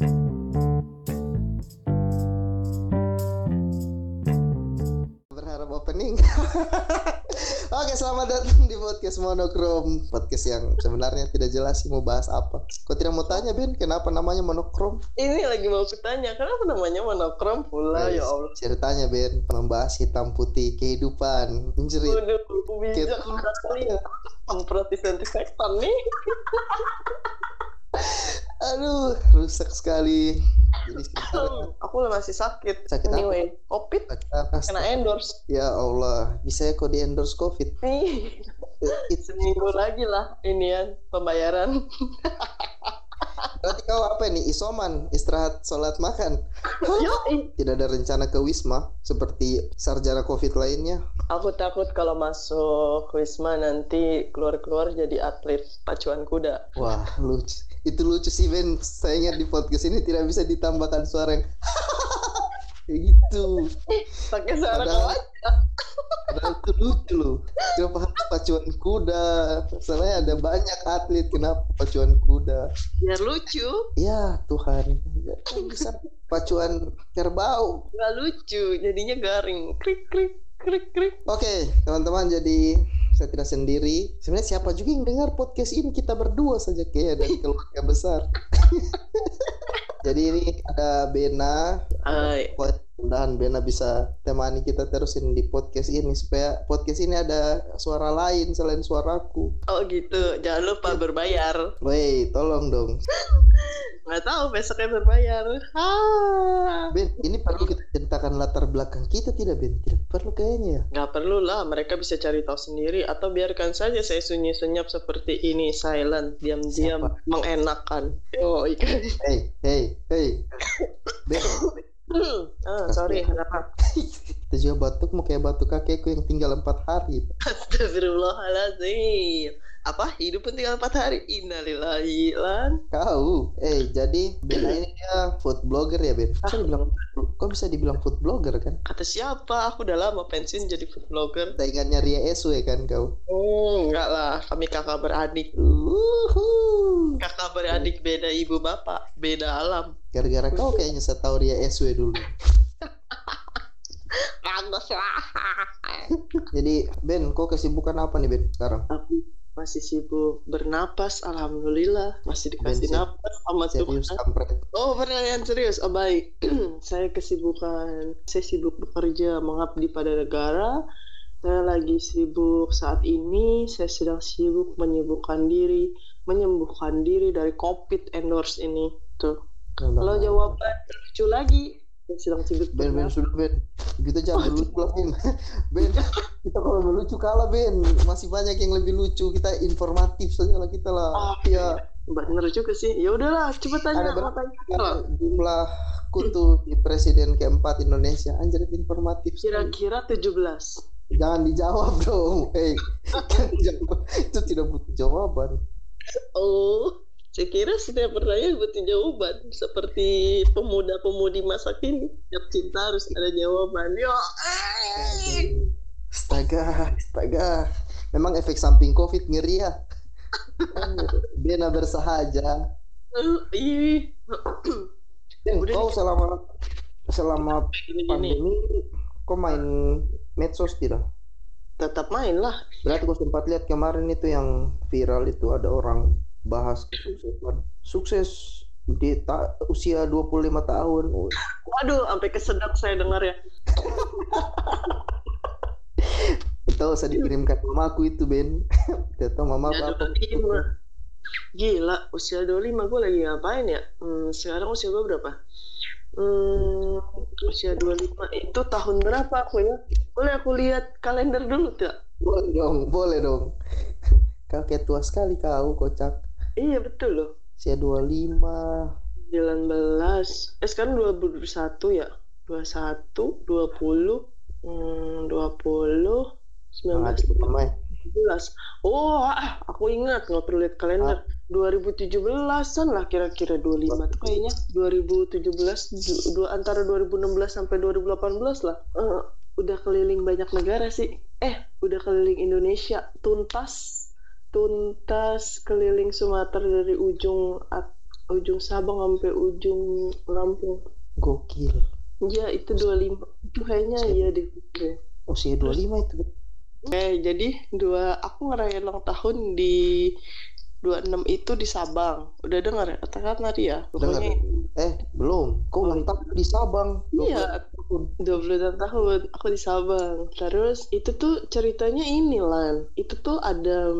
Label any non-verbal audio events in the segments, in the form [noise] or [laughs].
Berharap opening. [laughs] Oke, selamat datang di podcast Monokrom. Podcast yang sebenarnya tidak jelas sih mau bahas apa. Kau tidak mau tanya, Ben, kenapa namanya Monokrom? Ini lagi mau kutanya, kenapa namanya monokrom pula ya Allah. Ceritanya, Ben, membahas hitam putih kehidupan. Menjerit. Waduh, bijak sekali. Semprot disinfektan nih. [laughs] Aduh, rusak sekali. Jadi Aku masih sakit. Sakit apa? anyway, covid kita- kena endorse. Ya Allah, bisa ya kok di endorse COVID? [laughs] Nih, It- seminggu lagi lah ini ya pembayaran. [laughs] Berarti kau apa ini? Isoman, istirahat, sholat, makan. [laughs] Tidak ada rencana ke Wisma seperti sarjana COVID lainnya. Aku takut kalau masuk Wisma nanti keluar-keluar jadi atlet pacuan kuda. Wah, lucu. Itu lucu sih, Ben. Saya ingat di podcast ini tidak bisa ditambahkan suara yang [laughs] kayak gitu. Pakai suara Padahal-. Padahal itu lucu loh. Harus pacuan kuda? Soalnya ada banyak atlet kenapa pacuan kuda? Biar lucu. Ya Tuhan, bisa pacuan kerbau. Nggak lucu, jadinya garing. Krik, krik, krik, krik. Oke, teman-teman, jadi saya tidak sendiri. Sebenarnya siapa juga yang dengar podcast ini? Kita berdua saja kayak dari [laughs] keluarga besar. [laughs] jadi ini ada Bena. Hai. Mudah-mudahan Bena bisa temani kita terusin di podcast ini supaya podcast ini ada suara lain selain suaraku. Oh gitu, jangan lupa berbayar. Woi, tolong dong. [laughs] Nggak tahu besoknya berbayar. Ah. Ben, ini perlu kita ceritakan latar belakang kita tidak, Ben? Tidak perlu kayaknya ya. Nggak perlu lah, mereka bisa cari tahu sendiri atau biarkan saja saya sunyi senyap seperti ini, silent, diam-diam, mengenakan. Oh, ikan. Hey, hey, hey. [laughs] Ben, ah, sorry, kenapa? [laughs] kita juga batuk mau kayak batuk kakekku yang tinggal empat hari. Astagfirullahaladzim. Apa? Hidup pun tinggal 4 hari. Innalillahi lan. Kau, eh jadi Bena ini dia food blogger ya Ben? Bisa dibilang, kok bisa dibilang food blogger kan? Kata siapa? Aku udah lama pensiun jadi food blogger. Saingannya Ria Esu ya kan kau? Oh, enggak lah. Kami kakak beradik. Uhuh. Kakak beradik beda ibu bapak, beda alam. Gara-gara kau kayaknya saya tahu Ria Esu ya dulu. [laughs] Bagus lah. Jadi Ben, kau kesibukan apa nih Ben sekarang? Aku masih sibuk bernapas, alhamdulillah. Masih dikasih Bensin. napas sama Serius Tuhan. kampret. Oh, pertanyaan serius. Oh, baik. [clears throat] saya kesibukan, saya sibuk bekerja mengabdi pada negara. Saya lagi sibuk saat ini, saya sedang sibuk menyibukkan diri, menyembuhkan diri dari COVID endorse ini. Tuh. Kalau jawaban lucu lagi, sedang sibuk Ben, Ben sudah Ben. Kita jangan lucu lah Ben. [laughs] Ben, kita kalau lucu kalah Ben. Masih banyak yang lebih lucu. Kita informatif saja lah kita lah. Ah, Iya. Bener juga sih. Ya udahlah, coba tanya. Ada berapa? Jumlah kutu di presiden keempat Indonesia. Anjir informatif. Kira-kira 17. Jangan dijawab dong. [laughs] Dijawab. itu tidak butuh jawaban. Oh, saya kira setiap pertanyaan butuh jawaban. Seperti pemuda-pemudi masa kini. Setiap cinta harus ada jawaban. Yo, eh. Astaga, astaga. Memang efek samping COVID ngeri ya. Bena bersahaja. Eh. Ben, Udah kau selama selama pandemi kau main medsos tidak? Tetap main lah. Berarti kau sempat lihat kemarin itu yang viral itu ada orang bahas kesuksesan. Sukses di ta- usia 25 tahun. Waduh, sampai kesedak saya dengar ya. Tahu saya dikirimkan mamaku itu Ben. [laughs] Tahu mamaku Ya, apa. 25. Gila, usia 25 gue lagi ngapain ya? Hmm, sekarang usia gue berapa? Hmm, usia 25 itu tahun berapa aku ya? Boleh aku lihat kalender dulu tidak? Boleh dong, boleh dong. [laughs] Kau kayak tua sekali kau, kocak. Iya betul loh. Usia 25. 19 eh sekarang 2021 ya? 21 20 hmm, 20 Nah, 19 mama ya. 17 oh ah, aku ingat nggak perlu lihat kalender. 2017an lah kira-kira 25 tuh kayaknya. 2017 du- dua antara 2016 sampai 2018 lah. Eh, udah keliling banyak negara sih. Eh udah keliling Indonesia. Tuntas tuntas keliling Sumatera dari ujung ujung Sabang sampai ujung Lampung Gokil. ya itu 25 itu kayaknya iya deh Usia 25 itu. Eh, jadi dua aku ngerayain ulang tahun di 26 itu di Sabang. Udah dengar ya? Katakan tadi ya. Dengar. Pokoknya Eh, belum. Kau ulang tahun di Sabang. iya, 26 tahun aku di Sabang. Terus itu tuh ceritanya ini Lan. Itu tuh ada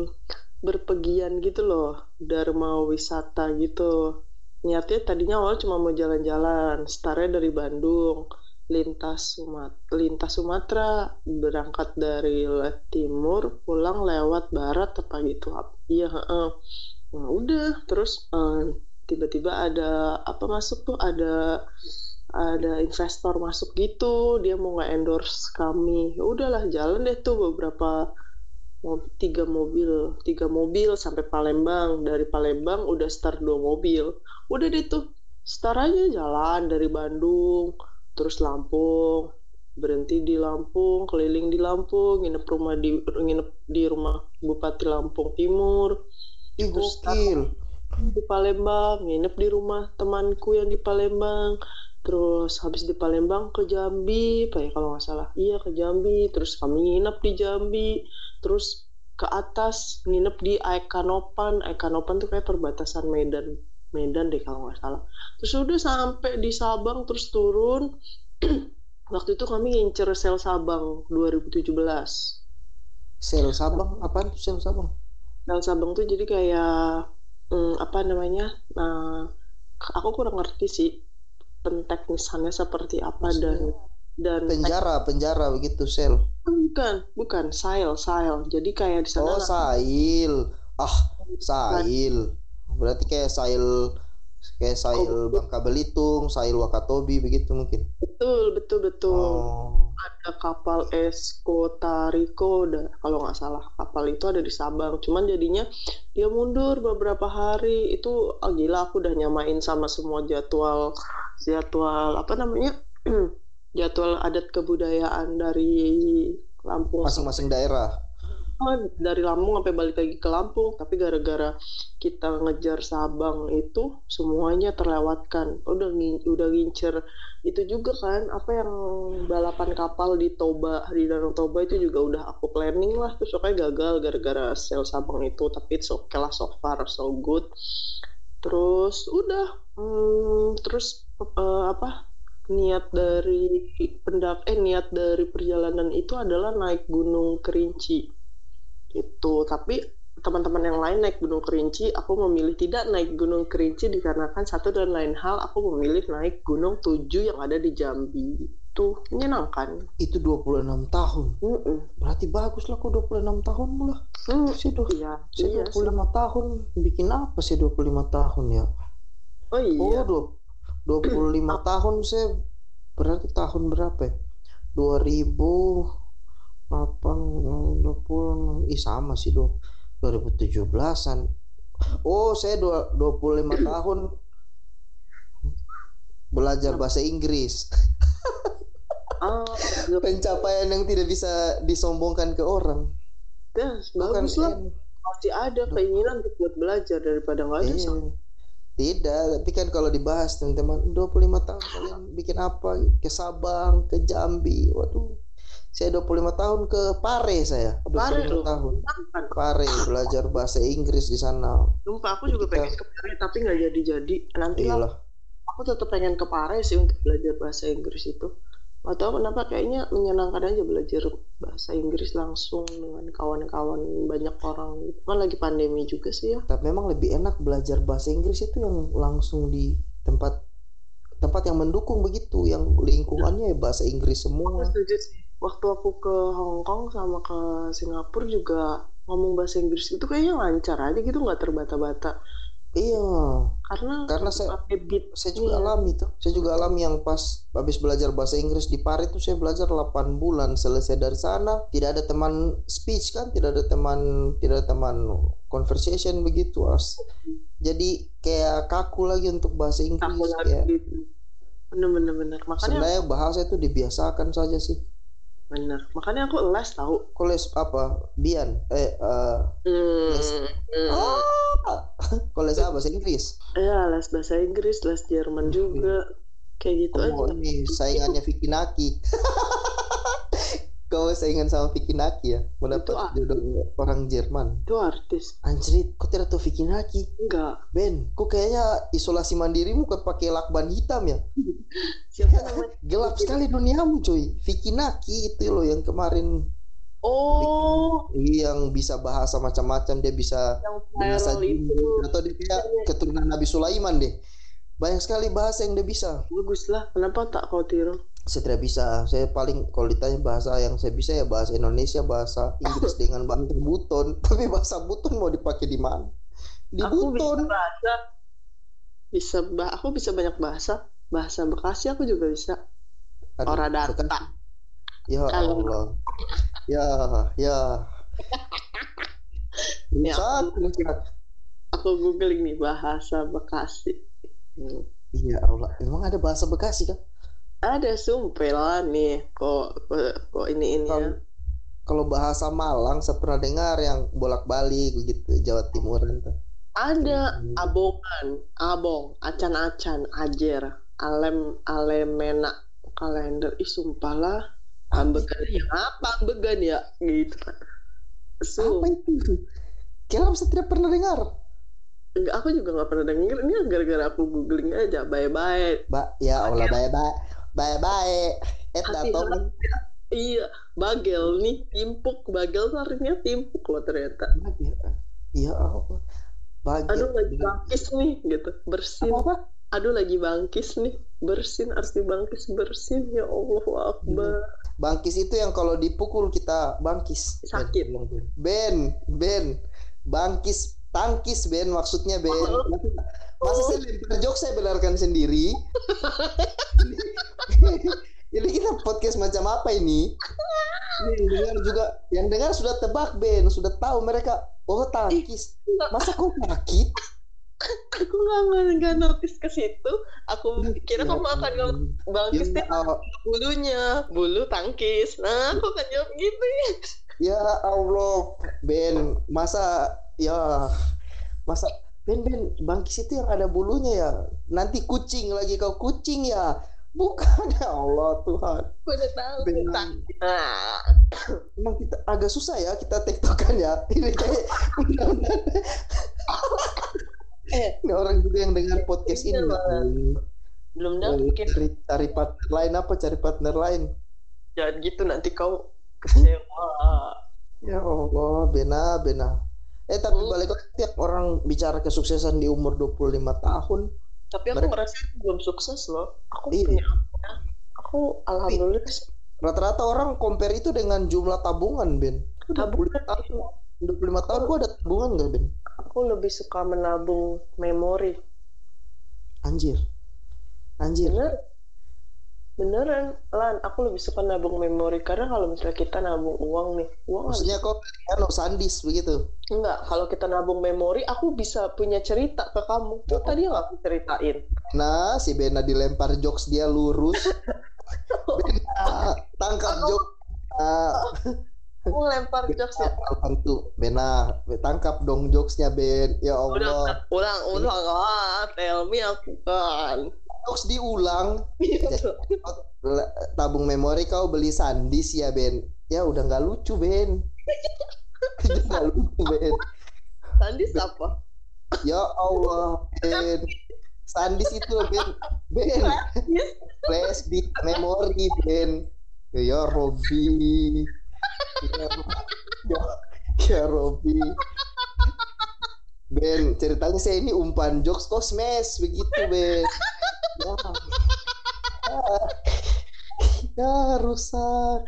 berpergian gitu loh. Dharma wisata gitu. Niatnya tadinya awal cuma mau jalan-jalan. Startnya dari Bandung. Lintas Sumat lintas Sumatera berangkat dari timur pulang lewat barat apa gitu iya heeh. nah udah terus eh, tiba-tiba ada apa masuk tuh ada ada investor masuk gitu dia mau nge-endorse kami ya udahlah jalan deh tuh beberapa tiga mobil tiga mobil sampai Palembang. Dari Palembang udah start dua mobil. Udah deh tuh start aja jalan dari Bandung terus Lampung berhenti di Lampung keliling di Lampung nginep rumah di nginep di rumah Bupati Lampung Timur. Ih, Terus di Palembang nginep di rumah temanku yang di Palembang terus habis di Palembang ke Jambi apa ya kalau nggak salah. Iya ke Jambi. Terus kami nginep di Jambi. Terus ke atas nginep di Aikanopan. Aikanopan tuh kayak perbatasan Medan. Medan deh kalau nggak salah. Terus udah sampai di Sabang terus turun. [clears throat] Waktu itu kami ngincer sel Sabang 2017 Sel Sabang, apaan tuh sel Sabang? Sel Sabang tuh jadi kayak hmm, apa namanya? Nah, aku kurang ngerti sih penteknisannya seperti apa dan dan Penjara, penjara begitu sel. bukan bukan sail sail jadi kayak di sana Oh, sail. Ah, sail. Berarti kayak sail kayak sail Bangka Belitung, sail Wakatobi begitu mungkin. betul betul betul Oh. ada kapal Esko Tariko da- kalau nggak salah kapal itu ada di Sabang cuman jadinya dia mundur beberapa hari itu ah, gila aku udah nyamain sama semua jadwal jadwal apa namanya [clears throat] jadwal adat kebudayaan dari Lampung. Masing-masing daerah. Oh, dari Lampung sampai balik lagi ke Lampung tapi gara-gara kita ngejar Sabang itu semuanya terlewatkan. Udah udah ngincer. Itu juga kan apa yang balapan kapal di Toba di Danau Toba itu juga udah aku planning lah. Terus pokoknya gagal gara-gara sel Sabang itu tapi it's okay lah so far so good. Terus udah hmm, terus eh, apa niat dari pendap eh niat dari perjalanan itu adalah naik Gunung Kerinci. Itu tapi teman-teman yang lain naik Gunung Kerinci aku memilih tidak naik Gunung Kerinci dikarenakan satu dan lain hal aku memilih naik Gunung Tujuh yang ada di Jambi. Itu menyenangkan. Itu 26 tahun. Mm-mm. Berarti bagus lah kok 26 tahun lah. Hmm, Saya, iya saya iya 25 tahun. Bikin apa sih 25 tahun ya? oh iya. Oh, du- 25 [clears throat] tahun saya berarti tahun berapa ya? 2008 20 ih sama sih du- 2017-an. Oh, saya dua- 25 [clears throat] tahun belajar bahasa Inggris. [laughs] ah Pencapaian yang tidak bisa disombongkan ke orang. ya, Bukan bagus lah pasti ada keinginan untuk buat belajar daripada nggak ada Iya. Tidak, tapi kan kalau dibahas teman-teman 25 tahun kalian bikin apa? Ke Sabang, ke Jambi. Waduh. Saya 25 tahun ke Pare saya. 25 Pare tahun. Pare belajar bahasa Inggris di sana. Sumpah aku juga Kita- pengen ke Pare tapi nggak jadi-jadi nanti lah aku tetap pengen ke Pare sih untuk belajar bahasa Inggris itu Gak tau kenapa kayaknya menyenangkan aja belajar bahasa Inggris langsung dengan kawan-kawan banyak orang gitu. kan lagi pandemi juga sih ya Tapi memang lebih enak belajar bahasa Inggris itu yang langsung di tempat tempat yang mendukung begitu, yang lingkungannya ya bahasa Inggris aku semua. setuju sih waktu aku ke Hong Kong sama ke Singapura juga ngomong bahasa Inggris itu kayaknya lancar aja gitu nggak terbata-bata Iya, karena Karena saya- habit saya juga Iya. alami tuh. Saya juga alami yang pas habis belajar bahasa Inggris di Paris itu saya belajar 8 bulan. Selesai dari sana tidak ada teman speech kan, tidak ada teman tidak ada teman conversation begitu as. Jadi kayak kaku lagi untuk bahasa Inggris lagi ya. gitu bener-bener bener makanya Sebenarnya bahasa itu dibiasakan saja sih. Bener makanya aku les tahu Kok les apa? Bian eh eh, Hmm, Les. hmm. [laughs] Kau les apa? Bahasa Inggris? Ya, les bahasa Inggris, les Jerman juga. Kayak gitu Oh, aja. ini saingannya Vicky Naki. [laughs] Kau saingan sama Vicky Naki ya? Mendapat Itu ah. jodoh orang Jerman. Itu artis. Anjrit, kau tidak tahu Vicky Naki? Enggak. Ben, kok kayaknya isolasi mandirimu kau pakai lakban hitam ya? [laughs] Siapa [laughs] namanya? Gelap sekali duniamu cuy. Vicky Naki itu loh yang kemarin Oh, yang bisa bahasa macam-macam dia bisa bahasa jin atau dia kayak keturunan Nabi Sulaiman deh. Banyak sekali bahasa yang dia bisa. Bagus lah. Kenapa tak kau tiru? Saya tidak bisa. Saya paling kalau ditanya bahasa yang saya bisa ya bahasa Indonesia, bahasa Inggris dengan bahasa [laughs] buton. Tapi bahasa buton mau dipakai di mana? Di aku bisa buton. bahasa. Bisa bah aku bisa banyak bahasa. Bahasa Bekasi aku juga bisa. Aduh, Ora data. bekas- Ya Kalau- Allah. Ya, ya. [laughs] Ya Rusak, rusak. Aku googling nih bahasa Bekasi. Hmm. Iya Allah. Emang ada bahasa Bekasi kan? Ada sumpah lah nih. Kok kok, ini ini ya. Kalau bahasa Malang saya pernah dengar yang bolak-balik begitu Jawa Timuran tuh. Ada Hmm. abongan, abong, acan-acan, ajer, alem, alemena, kalender. Ih sumpah lah. Ambegan ya apa ambegan ya gitu. Apa Sumpah. itu? Kira saya tidak pernah dengar. Enggak, aku juga nggak pernah denger. Ini gara-gara aku googling aja. Bye-bye. Ba, ya Allah bye bye. Bye bye. Eh datang Iya, bagel nih, timpuk. Bagel tuh artinya timpuk loh ternyata. Ya Allah. Bagi. Aduh lagi bangkis nih gitu, bersin. apa, apa? Aduh lagi bangkis nih, bersin. Arti bangkis bersin ya Allah Akbar. Bangkis itu yang kalau dipukul kita bangkis. Sakit. Ben, Ben, bangkis, tangkis Ben maksudnya Ben. Oh. Masa saya lempar jok saya benarkan sendiri. [laughs] Ini kita podcast macam apa ini? Ini yang dengar juga, yang dengar sudah tebak Ben, sudah tahu mereka. Oh tangkis. Masa kok sakit? Aku nggak nggak notice ke situ. Aku kira kamu akan ngomong bangkis Ya, Allah. bulunya, bulu tangkis. Nah, aku kan jawab gitu ya. Ya Allah, Ben, masa ya masa Ben Ben bangkis itu yang ada bulunya ya. Nanti kucing lagi kau kucing ya. Bukan [laughs] ya Allah Tuhan. Udah tahu. Ben, Tangkis. Emang kita agak susah ya kita tektokan ya. [laughs] Ini kayak eh, [laughs] ini orang juga yang dengar podcast ini. Iya, Bang. belum ya. Cari, cari partner lain apa? Cari partner lain. Jangan gitu nanti kau kecewa. Ya Allah, Bena, Bena. Eh tapi Hmm. balik lagi tiap orang bicara kesuksesan di umur 25 tahun. Tapi aku Mereka- merasa belum sukses loh. Aku Iya. punya apa? Aku alhamdulillah Rata-rata orang compare itu dengan jumlah tabungan, Ben. tabungan 25 tahun, itu 25 tahun gua ada tabungan nggak, Ben? aku lebih suka menabung memori. Anjir. Anjir. Bener. Beneran, Lan, aku lebih suka nabung memori karena kalau misalnya kita nabung uang nih, uang Maksudnya kok anu sandis begitu. enggak. Kalau kita nabung memori, aku bisa punya cerita ke kamu. Tuh tadi yang aku ceritain. Nah, si Bena dilempar jokes dia lurus. [laughs] Bena, tangkap jokes. Nah, Aku lempar jokes ya. Tuh? Bena, tangkap dong jokesnya Ben. Ya Ulang, Allah. ulang, ulang. Ah, tell me aku kan. Jokes diulang. Iya. Le- Tabung memori kau beli sandis ya Ben. Ya udah nggak lucu Ben. [laughs] Nggak lucu Ben. Sandis apa? Ya Allah Ben. Sandis itu Ben. Ben. Flash di memori Ben. Ya Robi. Ya, ya, ya Robi. Ben, ceritanya saya ini umpan jokes kok smash begitu Ben. Ya. Ya rusak.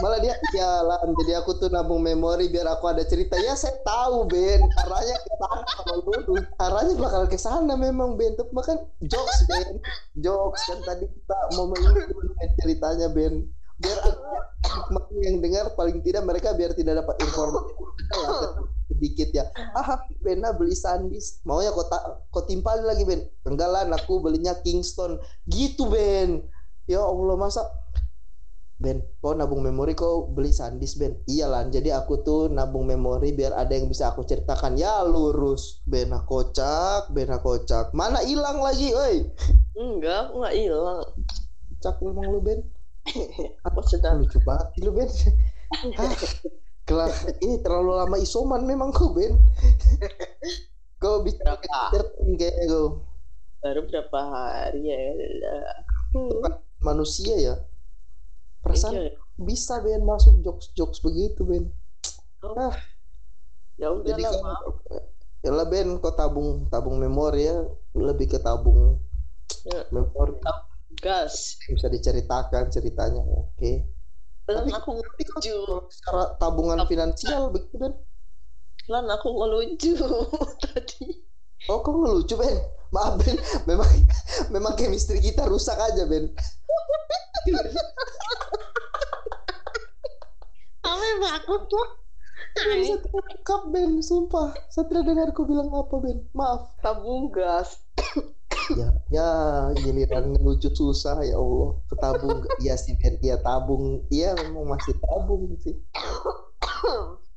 Malah dia jalan, jadi aku tuh nabung memori biar aku ada cerita. Ya saya tahu Ben, arahnya ke sana kalau dulu. Arahnya bakal ke sana memang Ben. Tapi makan jokes Ben, jokes kan tadi kita mau mengingat ceritanya Ben. Biar hikmahnya yang dengar paling tidak mereka biar tidak dapat informasi sedikit ya. Ah, Bena beli sandis. Maunya kau ta- kau timpalin lagi Ben. Enggak lah, aku belinya Kingston. Gitu Ben. Ya Allah masa Ben, kau nabung memori kau beli sandis Ben. Iyalah, jadi aku tuh nabung memori biar ada yang bisa aku ceritakan. Ya lurus, Ben kocak, Ben kocak. Mana hilang lagi, oi? Enggak, aku nggak hilang. Cak memang lu Ben. [laughs] Aku sedang Lucu banget lu Ben. [laughs] Kelah, ini terlalu lama isoman memang kau Ben. kau bisa Berapa? kayak kau baru berapa hari ya. Hmm. manusia ya. Perasaan Iya. bisa Ben masuk jokes-jokes begitu Ben. Oh. Ya udah Jadi lah, ya lah Ben kau tabung tabung memori ya lebih ke tabung Ya. memori gas. bisa diceritakan ceritanya oke Lan Tapi- aku kalau ngelucu. kalau secara tabungan finansial begitu Ben Lan aku ngelucu [laughs] tadi. oh kok ngelucu Ben maaf Ben memang memang chemistry kita rusak aja Ben Ame aku tuh. Tidak bisa terungkap Ben sumpah saya tidak dengar kau bilang apa Ben maaf Tabung gas. Ya ya giliran ngelucu susah ya Allah ketabung [laughs] iya sih Ben iya tabung iya memang masih tabung sih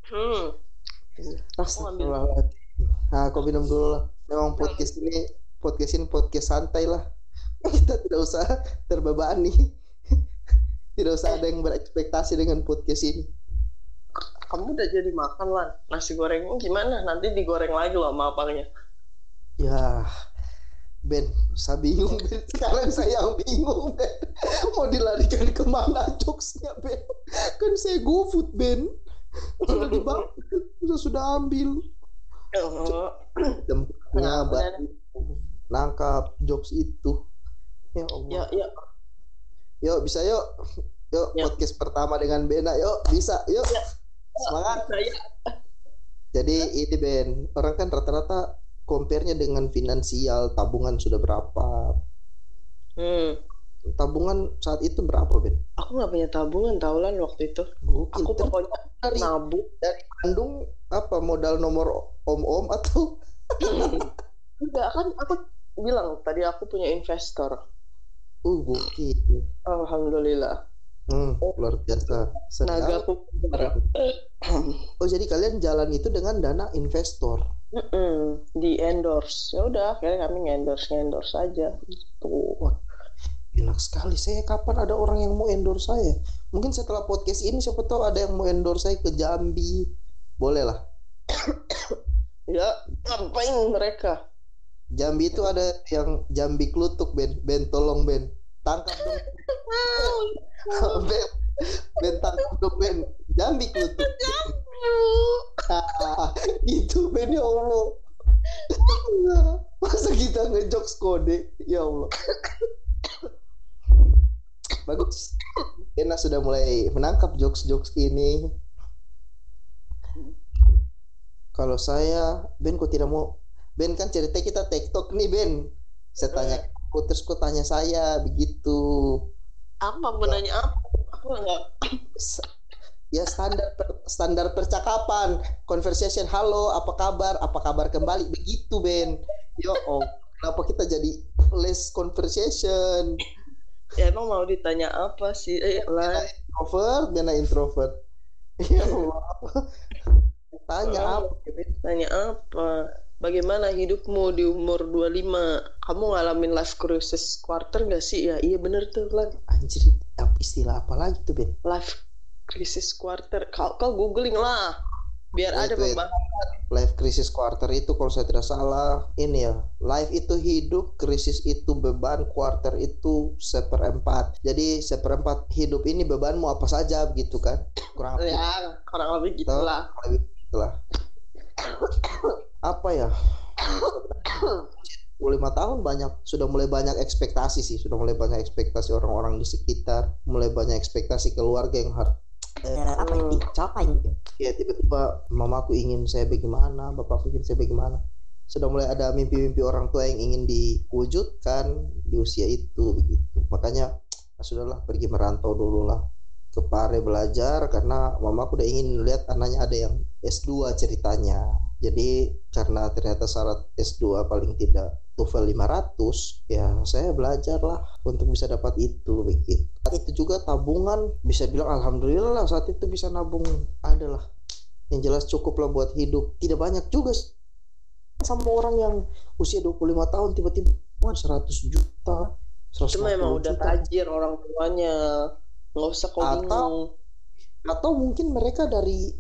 Hmm. Nah, kau minum dulu lah. Memang podcast ini podcast ini podcast santai lah. [laughs] Kita tidak usah terbebani. [laughs] Tidak usah ada yang berekspektasi dengan podcast ini. Kamu udah jadi makan lan. Nasi gorengmu gimana? Nanti digoreng lagi loh sama abangnya. Ya, Ben, saya bingung. Ben. Sekarang saya yang bingung, Ben. Mau dilarikan ke mana jokesnya, Ben? Kan saya GoFood, Ben. Sudah [laughs] dibang, sudah sudah ambil. Oh, Tempatnya baru nangkap jokes itu. Ya Allah. ya ya Yuk bisa yuk. Yuk Ya. podcast pertama dengan Bena. Yuk bisa. Yuk. Ya. Semangat. saya Jadi ini Ben, orang kan rata-rata compare-nya dengan finansial, tabungan sudah berapa? hmm. Tabungan saat itu berapa Ben? aku nggak punya tabungan tau lan waktu itu Gokil. aku pokoknya dari nabung dari Bandung apa modal nomor om-om atau [laughs] enggak kan aku bilang tadi aku punya investor uh gokil. alhamdulillah Hmm, luar biasa. Sedang. nagaku Oh jadi kalian jalan itu dengan dana investor. Mm-mm, di endorse ya udah akhirnya kami endorse endorse aja gitu Enak sekali. Saya kapan ada orang yang mau endorse saya? Mungkin setelah podcast ini siapa tahu ada yang mau endorse saya ke Jambi. Boleh lah. [coughs] ya ngapain mereka Jambi itu ada yang Jambi Klutuk Ben. Ben tolong Ben. Tangkap dong. [coughs] [coughs] ben, ben tangkap dong Ben. Jambi Klutuk. [laughs] Ah, gitu Ben ya Allah. Masa kita ngejokes kode? Ya Allah. Bagus. Bena sudah mulai menangkap jokes-jokes ini. Kalau saya, Ben kok tidak mau? Ben kan cerita kita TikTok nih Ben. Saya tanya aku, terus kok tanya saya begitu. apa mau nanya apa Ya standar per- standar percakapan, conversation. Halo, apa kabar? Apa kabar kembali? Begitu Ben. Yo, oh, kenapa kita jadi less conversation? ya emang mau ditanya apa sih eh Bena lah introvert, Bena introvert. [laughs] Ya Allah. Tanya apa? Ben? tanya apa bagaimana hidupmu di umur 25 kamu ngalamin life crisis quarter gak sih ya iya bener tuh lan Anjir, istilah apa lagi tuh Ben? life crisis quarter kau kau googling lah biar Wait, ada pembahasan Life crisis quarter itu kalau saya tidak salah ini ya. Life itu hidup, krisis itu beban, quarter itu seperempat. Jadi seperempat hidup ini bebanmu apa saja begitu kan? Kurang lebih ya kurang lebih gitulah lebih begitulah. Apa ya? [coughs] 25 tahun banyak sudah mulai banyak ekspektasi sih sudah mulai banyak ekspektasi orang-orang di sekitar mulai banyak ekspektasi keluarga yang harus eh, apa yang dicapai ya tiba-tiba mamaku ingin saya bagaimana bapakku ingin saya bagaimana. Sudah mulai ada mimpi-mimpi orang tua yang ingin diwujudkan di usia itu begitu. Makanya ah, sudahlah pergi merantau dulu lah ke Pare belajar karena mamaku udah ingin lihat anaknya ada yang S2 ceritanya. Jadi karena ternyata syarat S2 paling tidak TOEFL 500 ya saya belajar lah untuk bisa dapat itu begitu. Saat itu juga tabungan bisa bilang alhamdulillah lah saat itu bisa nabung. Adalah yang jelas cukup lah buat hidup. Tidak banyak juga sama orang yang usia 25 tahun tiba-tiba 100 juta 150 Itu memang udah tajir orang tuanya. Nggak usah kau Atau- bingung. atau mungkin mereka dari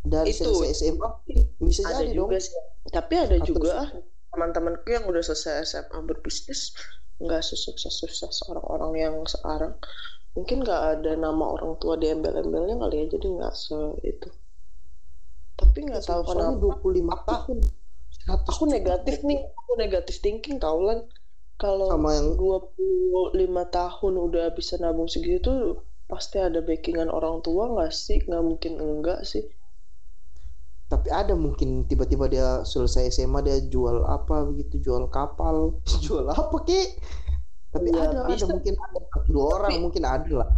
dari Itu. SMA bisa Ada jadi dong juga sih. Tapi ada Atau- juga ah, teman-temanku yang udah selesai SMA berbisnis nggak sesukses-sukses orang-orang yang sekarang. Mungkin nggak ada nama orang tua di embel-embelnya kali ya, jadi nggak se itu. Tapi nggak tahu kenapa. 25 tahun 100 Aku negatif nih, aku negatif thinking tau lan. Kalau sama yang 25 tahun udah bisa nabung segitu pasti ada backingan orang tua nggak sih? Nggak mungkin enggak sih. tapi ada mungkin tiba-tiba dia selesai SMA dia jual apa begitu jual kapal [laughs] jual apa ki tapi Ya, ada bisa. ada mungkin ada dua orang Tapi- mungkin ada lah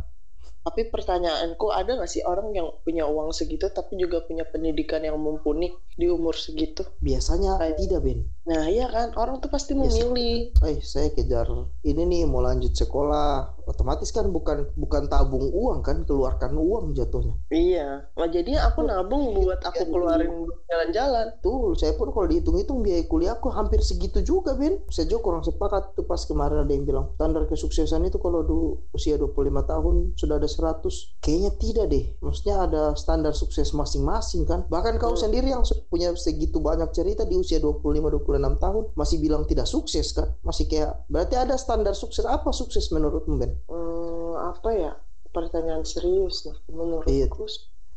Tapi pertanyaanku ada nggak sih orang yang punya uang segitu tapi juga punya pendidikan yang mumpuni di umur segitu? biasanya Kayak- tidak Ben Nah iya kan orang tuh pasti memilih. eh saya kejar ini nih mau lanjut sekolah otomatis kan bukan bukan tabung uang kan keluarkan uang jatuhnya Iya. Nah, jadi aku nabung buat aku Iya, keluarin jalan-jalan. Tuh, saya pun kalau dihitung-hitung biaya kuliahku hampir segitu juga, Ben. Saya juga kurang sepakat tuh pas kemarin ada yang bilang standar kesuksesan itu kalau du usia 25 tahun sudah ada 100. Kayaknya tidak deh. Maksudnya ada standar sukses masing-masing kan. Bahkan kau Hmm. sendiri yang punya segitu banyak cerita di usia 25-26 tahun masih bilang tidak sukses kan. Masih kayak berarti ada standar sukses apa sukses menurutmu, Ben? Hmm, apa ya? Pertanyaan serius nih. Menurutku Iya.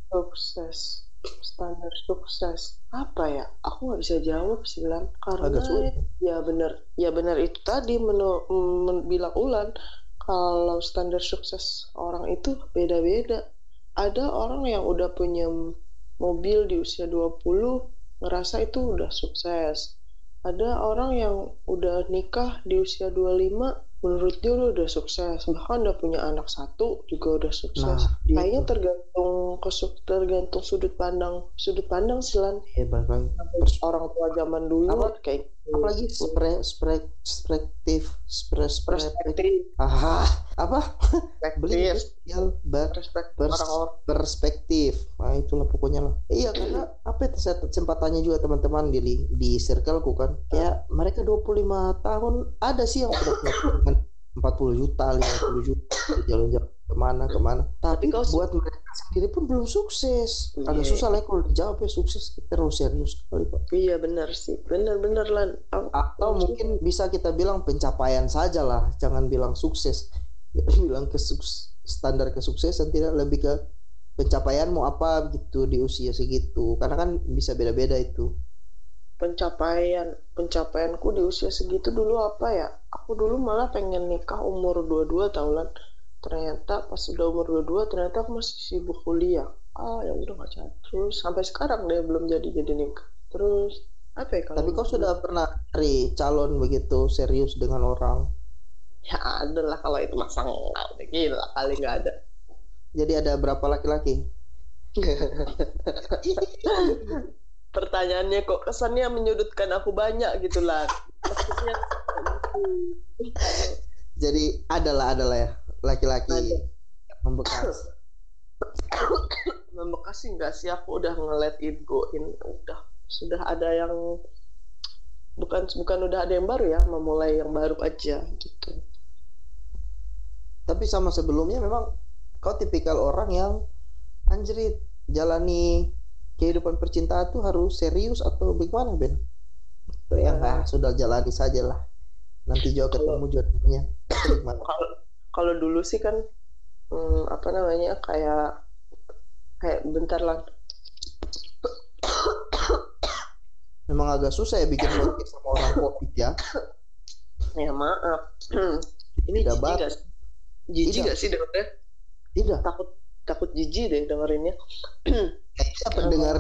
sukses standar sukses apa ya? Aku nggak bisa jawab sih Lan. Karena Agak sulit. ya benar ya benar itu tadi menu, men- bilang Ulan kalau standar sukses orang itu beda-beda. Ada orang yang udah punya mobil di usia 20 ngerasa itu udah sukses. Ada orang yang udah nikah di usia 25 menurut dia udah, udah sukses. Bahkan udah punya anak satu juga udah sukses. Nah, kayaknya gitu. tergantung kesuk tergantung sudut pandang sudut pandang sih Lan. Eh, balik lagi. orang tua zaman dulu Apa- kayak gitu. Apalagi spre, spre, perspektif, spre, perspektif. Ah, apa? beli perspektif sosial ber, perspektif perspektif. Nah itulah pokoknya lah. Iya karena apa itu? Saya sempat tanya juga teman-teman di di circleku kan. Kayak mereka 25 tahun ada sih yang sudah punya 40 juta 50 juta. Jalan-jalan ke mana ke mana. Tapi Tapi kau- buat mereka sendiri pun belum sukses. Agak Iya. susah lah kalau dijawab ya sukses terlalu serius sekali pak. Iya benar sih. Benar-benar Aku- atau mungkin bisa kita bilang pencapaian saja lah. Jangan bilang sukses. [laughs] Bilang ke standar kesuksesan tidak. Lebih ke pencapaianmu apa gitu di usia segitu. Karena kan bisa beda-beda itu pencapaian pencapaianku di usia segitu dulu apa ya? Aku dulu malah pengen nikah umur 22 tahunan. Ternyata pas udah umur 22 ternyata aku masih sibuk kuliah. Ah ya udah nggak jadi terus sampai sekarang deh belum jadi jadi nikah. Terus apa ya kalau tapi kau sudah pernah cari calon begitu serius dengan orang? Ya ada lah kalau itu masa enggak udah gila kali nggak ada. Jadi ada berapa laki-laki [laughs] pertanyaannya kok kesannya menyudutkan aku banyak? gitu lah. Maksudnya jadi adalah adalah ya laki-laki membekas. Membekas sih enggak sih aku udah nge-let it go in. Udah sudah ada yang bukan bukan udah ada yang baru ya memulai yang baru aja gitu. Tapi sama sebelumnya memang kau tipikal orang yang anjrit jalani kehidupan percintaan tuh harus serius atau bagaimana Ben? Tuh yang Ya. ah, sudah jalani saja lah. Nanti juga ketemu jodohnya. [clears throat] Kalau kalau dulu sih kan hmm, apa namanya kayak kayak bentar lah [coughs] Memang agak susah ya bikin [coughs] podcast sama orang covid ya. ya maaf [clears throat] ini Tidak jijik gak sih jijik Tidak. gak sih dengernya Tidak. takut takut jijik deh dengerinnya [clears throat] Kayaknya pendengar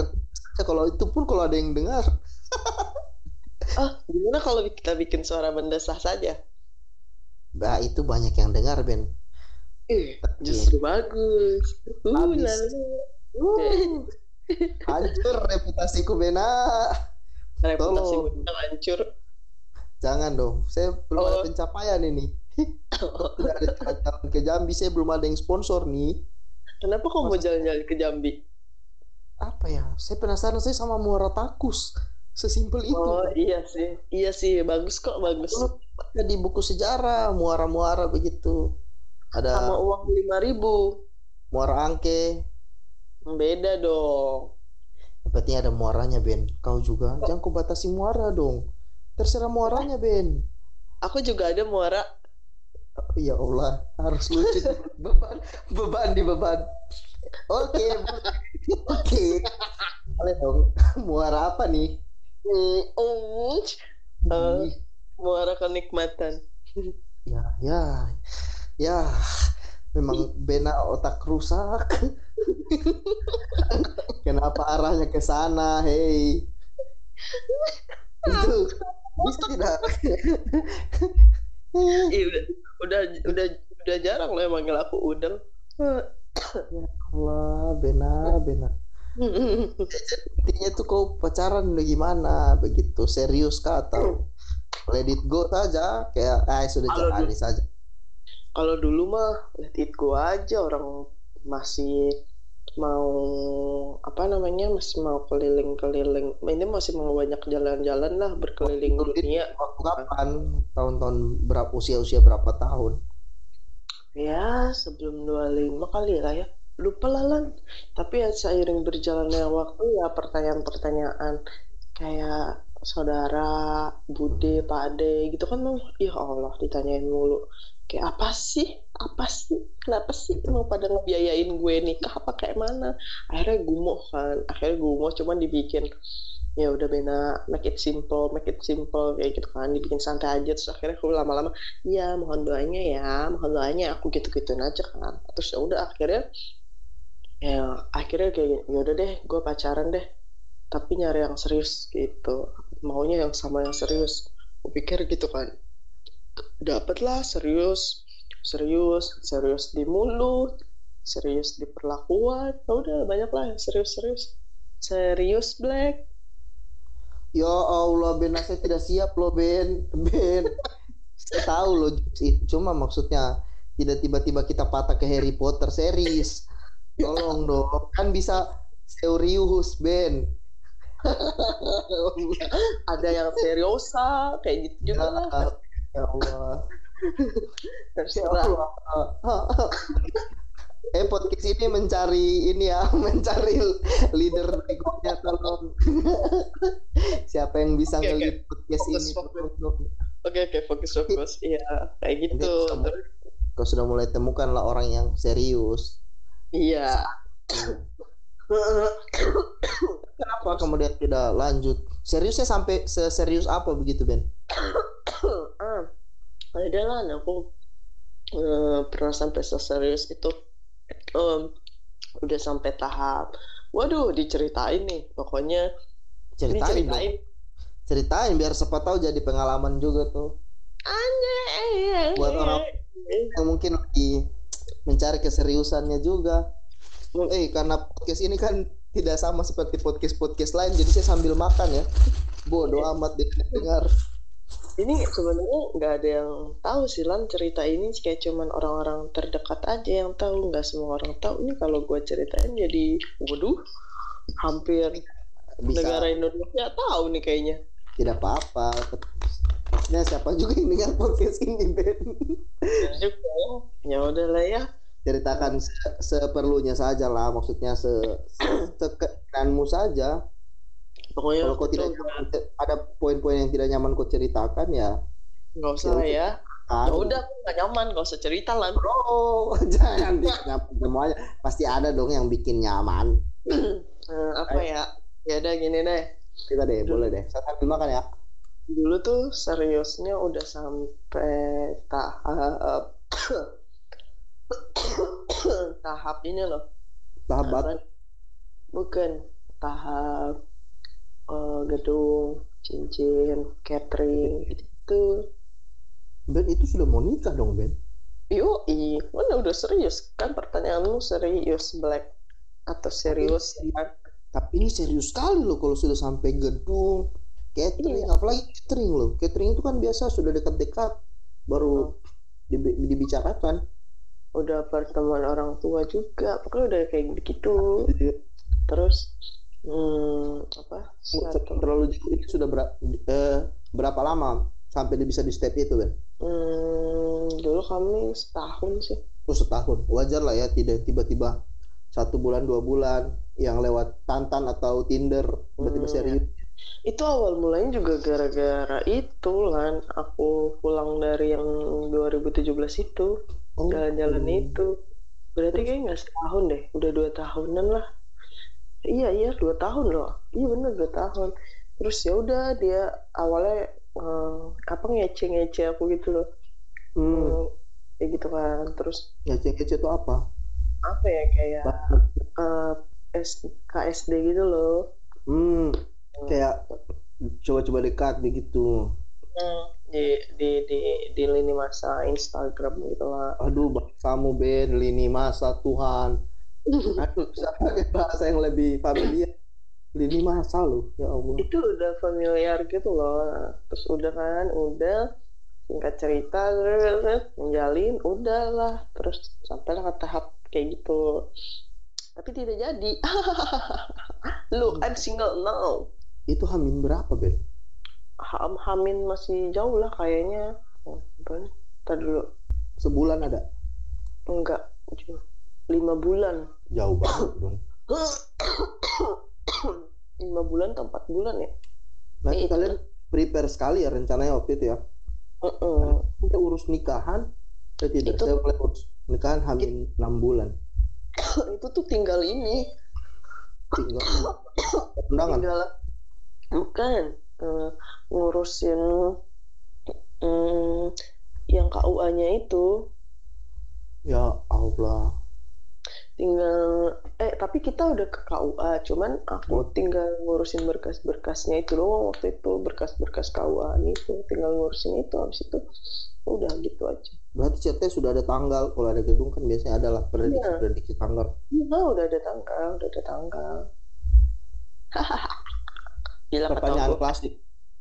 kalau itu pun kalau ada yang dengar [laughs] ah gimana kalau kita bikin suara mendesah saja Nah itu banyak yang dengar Ben eh justru bagus uh, Habis. lalu uh, [laughs] Hancur reputasiku Bena [laughs] reputasi Tolong. undang hancur Jangan dong. Saya belum ada Oh. pencapaian ini. Tidak ada jalan-jalan ke Jambi. Saya belum ada yang sponsor nih. Kenapa kau mau jalan-jalan ke Jambi? Apa ya? Saya penasaran saya sama Muara Takus. Sesimpel itu. Oh iya sih, iya sih, bagus kok, bagus. Ada di buku sejarah muara-muara begitu. Ada Sama uang lima ribu, muara angke. beda dong. Yang penting ada muaranya Ben. Kau juga jangan kau batasi muara dong. Terserah muaranya Ben. Aku juga ada muara. Ya Allah, harus [laughs] lucu beban beban di beban. Oke, oke. Boleh dong. Muara apa nih? Eh. Ih, muara kenikmatan. [laughs] Ya, ya, ya. Memang Bena otak rusak. Kenapa arahnya ke sana? Hei. [laughs] Itu bisa tidak? Ih, udah, udah, udah, udah jarang loh yang manggil aku udang. Allah, Bena, Bena. Intinya tuh kau pacaran udah gimana begitu serius kah atau let it go saja kayak ah sudah jalani saja Kalau dulu mah let it go aja orang masih mau apa namanya masih mau keliling-keliling. Ini masih mau banyak jalan-jalan lah berkeliling Waktu dunia. waktu kapan? Tahun-tahun berapa usia-usia berapa tahun? Ya sebelum 25 kali lah ya. Lupa lah Lan. tapi ya seiring berjalannya waktu ya pertanyaan-pertanyaan kayak saudara bude pak ade gitu kan mau ya Allah ditanyain mulu. Kayak apa sih apa sih? Kenapa sih mau pada ngebiayain gue nikah? Apa kayak mana? Akhirnya gumoh kan. Akhirnya gumoh cuman dibikin ya udah bena make it simple make it simple kayak gitu kan. Dibikin santai aja terus akhirnya aku lama-lama ya mohon doanya ya mohon doanya aku gitu gituin aja kan. Terus ya udah akhirnya ya akhirnya kayak ya udah deh gue pacaran deh tapi nyari yang serius gitu. Maunya yang sama yang serius. Gue pikir gitu kan dapet lah serius serius serius di mulut serius di perlakuan. Ya udah banyak lah. Yang serius-serius serius black. Ya Allah Ben saya tidak siap loh Ben. Ben saya tahu loh itu cuma maksudnya tidak tiba-tiba kita patah ke Harry Potter series tolong dong. Kan bisa serius Ben. [laughs] Ada yang seriosa kayak gitu juga lah. Ya Allah. Ya [laughs] terserah Allah. [laughs] Eh podcast ini mencari ini ya, [laughs] mencari leader berikutnya tolong. Siapa yang bisa Oke, oke. ngelit podcast Fokus, ini fokus. tolong dong. oke oke fokus fokus iya kayak gitu Terus, Kau sudah mulai temukanlah orang yang serius. iya Kenapa kemudian tidak lanjut? Seriusnya sampai seserius apa begitu Ben? [coughs] ada lah aku eh, pernah sampai seserius itu em, udah sampai tahap waduh diceritain nih pokoknya Ceritain, ceritain ceritain biar siapa tahu jadi pengalaman juga tuh Buat orang- yang mungkin lagi mencari keseriusannya juga. Eh karena podcast ini kan tidak sama seperti podcast podcast lain, jadi saya sambil makan ya. Bodoh [laughs] amat dengar. Ini sebenarnya nggak ada yang tahu sih lan. Cerita ini kayak cuman orang-orang terdekat aja yang tahu. Nggak semua orang tahu. Ini kalau gue ceritain jadi waduh hampir Bisa. negara Indonesia tahu nih kayaknya. Tidak apa-apa. Maksudnya siapa juga yang dengar podcast ini Ben? Ya juga ya. Udah lah ya. Ceritakan se- seperlunya saja lah, maksudnya se [clears throat] sekeinginanmu saja. Pokoknya Kalau kau tidak nyaman, ada poin-poin yang tidak nyaman kau ceritakan ya. nggak usah lah ya ya udah aku nggak nyaman gak usah cerita lan Bro, [laughs] jangan semuanya. Pasti ada dong yang bikin nyaman. [clears throat] Eh, apa ya ya udah gini deh Kita deh, boleh deh. Sambil makan ya. dulu tuh seriusnya udah sampai tahap [coughs] tahap ini loh Tahap batu. bukan tahap eh, gedung cincin catering gitu Ben itu sudah mau nikah dong Ben. Yo, mana udah serius kan pertanyaanmu serius black atau serius kan? Tapi ini serius sekali loh kalau sudah sampai gedung, catering Iya. apalagi catering loh catering itu kan biasa sudah dekat-dekat baru Oh. dibi- dibicarakan udah pertemuan orang tua juga pokoknya udah kayak gitu terus hmm, apa? Satu. terlalu jauh itu sudah ber- eh, berapa lama sampai dia bisa di step itu kan hmm, dulu kami setahun sih. Oh setahun. Wajar lah ya tidak tiba-tiba satu bulan dua bulan yang lewat tantan atau tinder tiba-tiba Hmm, serius itu awal mulanya juga gara-gara itu kan aku pulang dari yang 2017 itu oh, jalan-jalan hmm. itu. Berarti kayak nggak setahun deh udah dua tahunan lah iya iya dua tahun loh. Iya bener dua tahun. Terus ya udah dia awalnya eh, apa ngece-ngece aku gitu loh. Hmm. Eh, kayak gitu kan. Terus ngece-ngece itu apa? Apa ya kayak eh, S- KSD gitu loh. Hmm. kayak coba-coba dekat begitu. Hmm, di di di di lini masa Instagram gitu lah. Aduh bangsamu Ben. Lini masa Tuhan [laughs] aduh bisa pakai bahasa yang lebih familiar? Lini masa loh ya Allah. Itu udah familiar gitu loh. Terus udah kan udah. Singkat cerita menjalin udahlah. Terus sampailah ke tahap kayak gitu. Tapi tidak jadi. [laughs] Look I'm single now. Itu hamin berapa Ben Ham Hamin masih jauh lah kayaknya. Oh, dulu. Sebulan ada? Enggak cuma lima bulan jauh banget dong. Lima bulan atau empat bulan ya? Berarti Eh, kalian prepare sekali ya rencananya waktu itu ya? Mm-mm. kita urus nikahan saya tidak Itu- saya mulai urus nikahan hamin enam bulan. [coughs] Itu tuh tinggal ini. Tinggal [coughs] undangan? Tinggal bukan. Eh, ngurusin mm, yang KUA-nya itu. Ya Allah tinggal eh tapi kita udah ke KUA cuman aku Oh. tinggal ngurusin berkas-berkasnya itu doang waktu itu berkas-berkas KUA itu tinggal ngurusin itu habis itu udah gitu aja berarti chatnya sudah ada tanggal kalau ada gedung kan biasanya adalah prediksi Iya. prediksi tanggal Iya, udah ada tanggal, udah ada tanggal. [laughs] Gila ketawa pertanyaan gua. klasik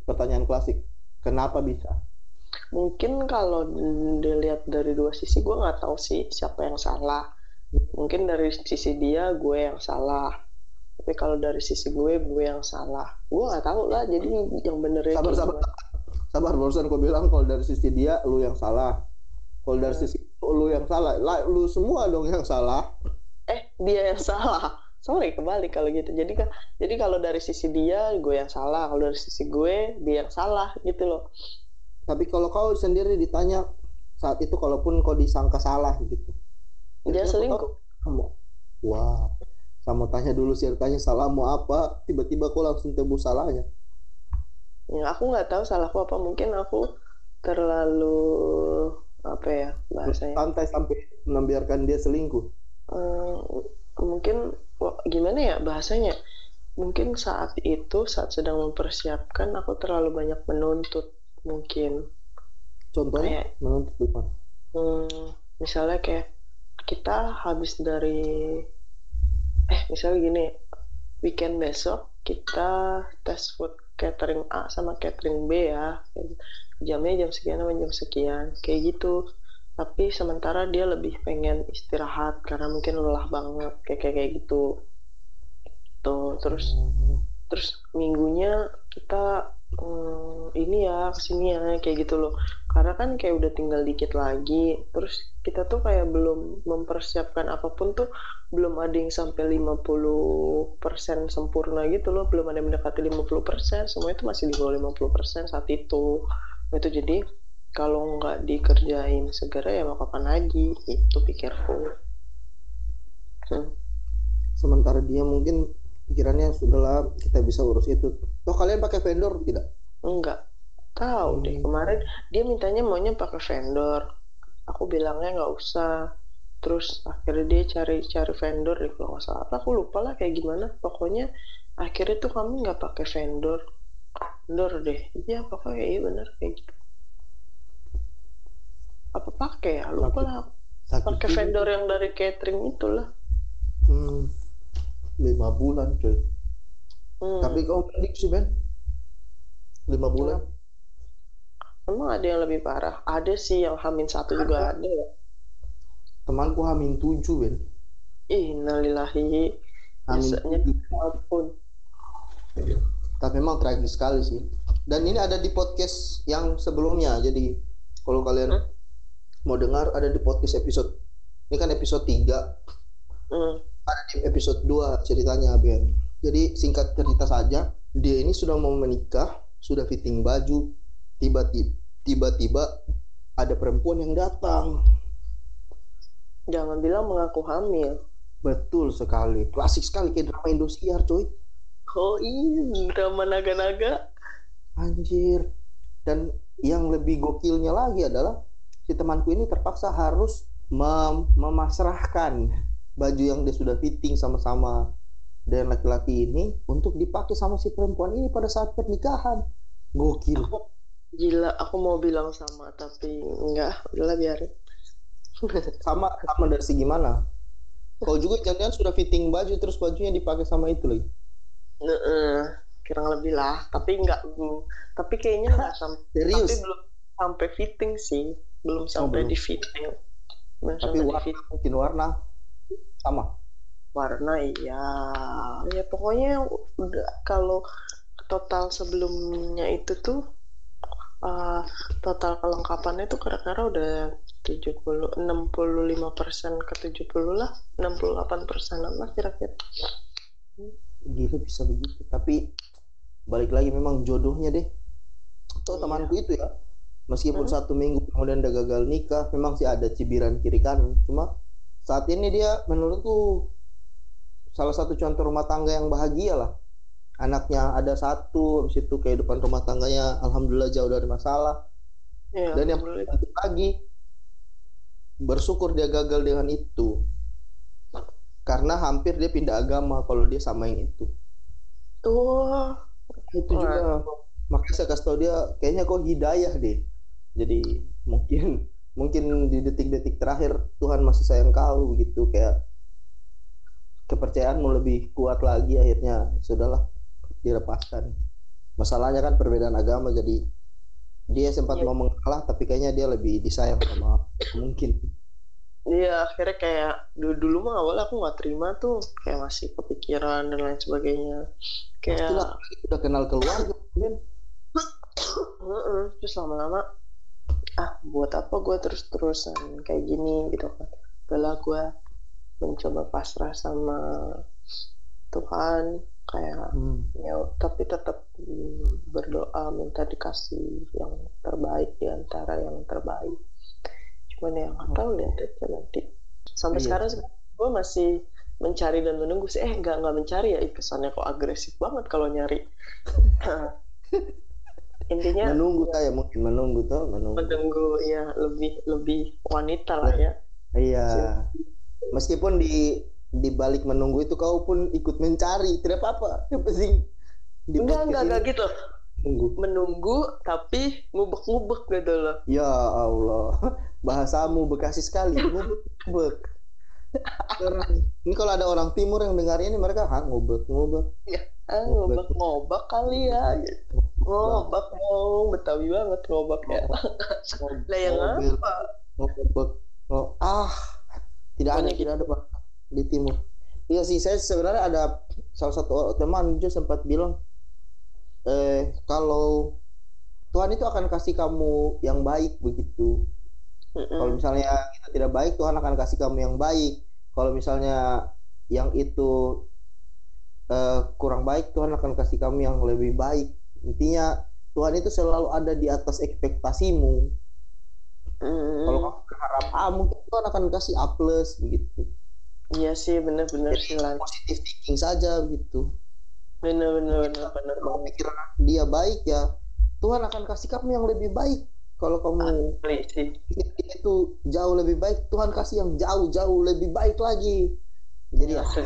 pertanyaan klasik kenapa bisa Mungkin kalau dilihat dari dua sisi, gue nggak tahu sih siapa yang salah. Mungkin dari sisi dia, gue yang salah. Tapi kalau dari sisi gue, gue yang salah. Gue nggak tahu lah. Jadi yang benernya sabar sabar gimana. sabar barusan kau bilang kalau dari sisi dia lu yang salah kalau dari Hmm. sisi lu yang salah lah lu semua dong yang salah Eh, dia yang salah. [laughs] Sorry, kembali kalau gitu. Jadi kan, jadi kalau dari sisi dia, gue yang salah. Kalau dari sisi gue, dia yang salah gitu loh. tapi kalau kau sendiri ditanya saat itu kalaupun kau disangka salah gitu Dia selingkuh. kau mau wah sama tanya dulu sih tanya salah mau apa tiba-tiba kau langsung tebus salahnya Ya, aku nggak tahu salahku apa. Mungkin aku terlalu apa ya bahasanya? santai sampai membiarkan dia selingkuh Eh, mungkin wah, gimana ya bahasanya? Mungkin saat itu saat sedang mempersiapkan aku terlalu banyak menuntut mungkin. contohnya Kayak menuntut gimana? hmm, misalnya kayak kita habis dari eh misalnya gini weekend besok kita tes food catering A sama catering B ya. Jamnya jam sekian sama jam sekian kayak gitu. Tapi sementara dia lebih pengen istirahat karena mungkin lelah banget kayak kayak, kayak gitu. Tuh terus Hmm. terus minggunya kita hmm, ini ya ke sini ya kayak gitu loh. Karena kan kayak udah tinggal dikit lagi terus kita tuh kayak belum mempersiapkan apa pun tuh belum ada yang sampai 50% sempurna gitu loh. Belum ada yang mendekati 50% semua itu masih di bawah 50% saat itu. Itu jadi kalau nggak dikerjain segera ya mau kapan lagi itu pikirku. Hmm. sementara dia mungkin pikirannya sudahlah kita bisa urus itu toh kalian pakai vendor tidak Enggak. Tahu deh. Hmm. Kemarin dia mintanya maunya pakai vendor. Aku bilangnya nggak usah. Terus akhirnya dia cari-cari vendor deh kalau nggak salah. Aku lupa lah kayak gimana. Pokoknya akhirnya tuh kami nggak pakai vendor. Vendor deh. Iya pokoknya iya bener kayak gitu. Apa pakai ya? Lupa lah. Pakai vendor yang dari catering itulah. Hmm, lima bulan coy Hmm. tapi kau sih Ben lima bulan Emang ada yang lebih parah? Ada sih yang hamin satu juga ada ya. temanku hamin tujuh Ben Ih, nalilahi. hamin Biasanya apa pun. tapi memang tragis sekali sih dan ini ada di podcast yang sebelumnya jadi kalau kalian Hah? mau dengar ada di podcast episode ini kan episode 3 Hmm. ada di episode 2 ceritanya Ben jadi singkat cerita saja dia ini sudah mau menikah sudah fitting baju tiba-tiba tiba-tiba ada perempuan yang datang Jangan bilang mengaku hamil. betul sekali klasik sekali kayak drama Indosiar coy Oh iya, drama naga-naga. Anjir. Dan yang lebih gokilnya lagi adalah si temanku ini terpaksa harus mem- memasrahkan baju yang dia sudah fitting sama-sama dengan laki-laki ini untuk dipakai sama si perempuan ini pada saat pernikahan. Gokil. Aku gila, aku mau bilang sama tapi enggak, udahlah biarin. [laughs] Sama sama dari segi mana? Kau juga jangan sudah fitting baju terus bajunya dipakai sama itu lagi. Heeh, kurang lebih lah, tapi enggak tapi kayaknya enggak sampai [laughs] Serius. tapi belum sampai fitting sih, belum sampai belum. di fitting. Belum Tapi di warna fitting. mungkin warna sama. Warna iya ya pokoknya udah kalau total sebelumnya itu tuh uh, total kelengkapannya tuh kira-kira udah 70 65 persen ke 70 lah 68 persenan lah kira-kira Gila bisa begitu. Tapi balik lagi memang jodohnya deh. Tuh Iya. temanku itu ya. Meskipun Hmm. satu minggu kemudian dia gagal nikah, memang sih ada cibiran kiri kanan. Cuma saat ini dia menurutku salah satu contoh rumah tangga yang bahagia lah. Anaknya ada satu, habis itu kehidupan rumah tangganya alhamdulillah jauh dari masalah. ya, Dan yang lagi bersyukur dia gagal dengan itu. Karena hampir dia pindah agama kalau dia sama yang itu. Wah, itu juga makanya saya kasih tau dia kayaknya kok hidayah deh jadi mungkin mungkin di detik-detik terakhir Tuhan masih sayang kau begitu kayak kepercayaanmu lebih kuat lagi akhirnya sudahlah dilepaskan. Masalahnya kan perbedaan agama jadi dia sempat Iya. mau mengalah tapi kayaknya dia lebih disayang sama mungkin. Iya, akhirnya kayak dulu, dulu mah awalnya aku nggak terima tuh, kayak masih kepikiran dan lain sebagainya. Kayak pastilah udah kenal keluarga Heeh, terus lama-lama ah buat apa gue terus-terusan kayak gini? Gitu kan. Udahlah gue mencoba pasrah sama Tuhan kayak hmm. ya tapi tetap mm, berdoa minta dikasih yang terbaik di antara yang terbaik. Cuman ya nggak tahu lihat aja nanti. Sampai Iya. sekarang gue masih mencari dan menunggu sih. Eh nggak nggak mencari ya kesannya kok agresif banget kalau nyari. [laughs] Intinya menunggu saya mungkin menunggu tuh menunggu. Menunggu ya lebih lebih wanita lah ya. Iya. Meskipun di di balik menunggu itu kau pun ikut mencari, tidak apa-apa. Yang penting di enggak enggak enggak gitu menunggu. menunggu tapi ngubek-ngubek gitu loh Ya Allah, [laughs] bahasamu Bekasi sekali, ngubek. Orang- Ini kalau ada orang timur yang dengar ini mereka ha ngubek ngubek. ah Ngobak. ngobak ngobak kali ya ngobak mau betawi banget ngobak ya [laughs] lah yang apa ngubek. Oh, ah, tidak ada tidak ada Pak di timur. Iya sih, saya sebenarnya ada salah satu teman juga sempat bilang eh kalau Tuhan itu akan kasih kamu yang baik begitu. Kalau Mm-mm. misalnya kita tidak baik, Tuhan akan kasih kamu yang baik. Kalau misalnya yang itu eh, kurang baik, Tuhan akan kasih kamu yang lebih baik. Intinya Tuhan itu selalu ada di atas ekspektasimu. Mm-mm. Kalau kamu berharap A, mungkin Tuhan akan kasih A plus begitu. iya sih bener-bener sih Lan. Positive thinking saja begitu. bener-bener bener bener Kalau pikiran dia baik ya, Tuhan akan kasih kamu yang lebih baik. Kalau kamu Asli pikir itu jauh lebih baik, Tuhan kasih yang jauh-jauh lebih baik lagi. Jadi ya, Asli.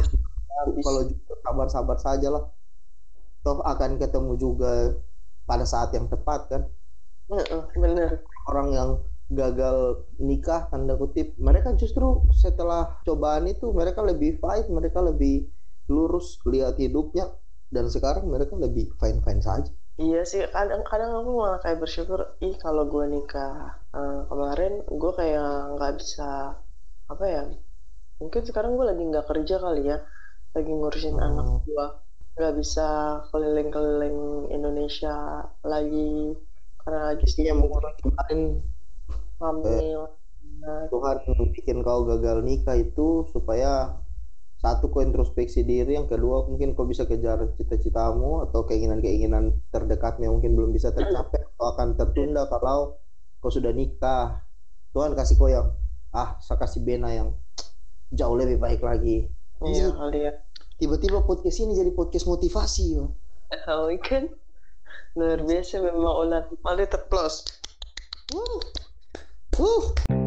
Kalau juga sabar-sabar saja lah. Toh akan ketemu juga pada saat yang tepat kan. Bener Orang yang gagal nikah tanda kutip, mereka justru setelah cobaan itu mereka lebih fight, mereka lebih lurus lihat hidupnya dan sekarang mereka lebih fine-fine saja. Iya sih, kadang-kadang aku malah kayak bersyukur, ih kalau gue nikah uh, kemarin, gue kayak nggak bisa apa ya? Mungkin sekarang gue lagi nggak kerja kali ya, lagi ngurusin hmm. anak gue, nggak bisa keliling-keliling Indonesia lagi karena lagi sih yang kemarin hamil. Eh, Tuhan bikin kau gagal nikah itu supaya satu kau introspeksi diri yang kedua mungkin kau bisa kejar cita-citamu atau keinginan-keinginan terdekatnya mungkin belum bisa tercapai. Atau akan tertunda kalau kau sudah nikah. Tuhan kasih kau yang ah saya kasih bena yang jauh lebih baik lagi. Iya kali ya. Tiba-tiba podcast ini jadi podcast motivasi yo. Oh kan? Luar biasa memang ulat mali terplus. Ooh.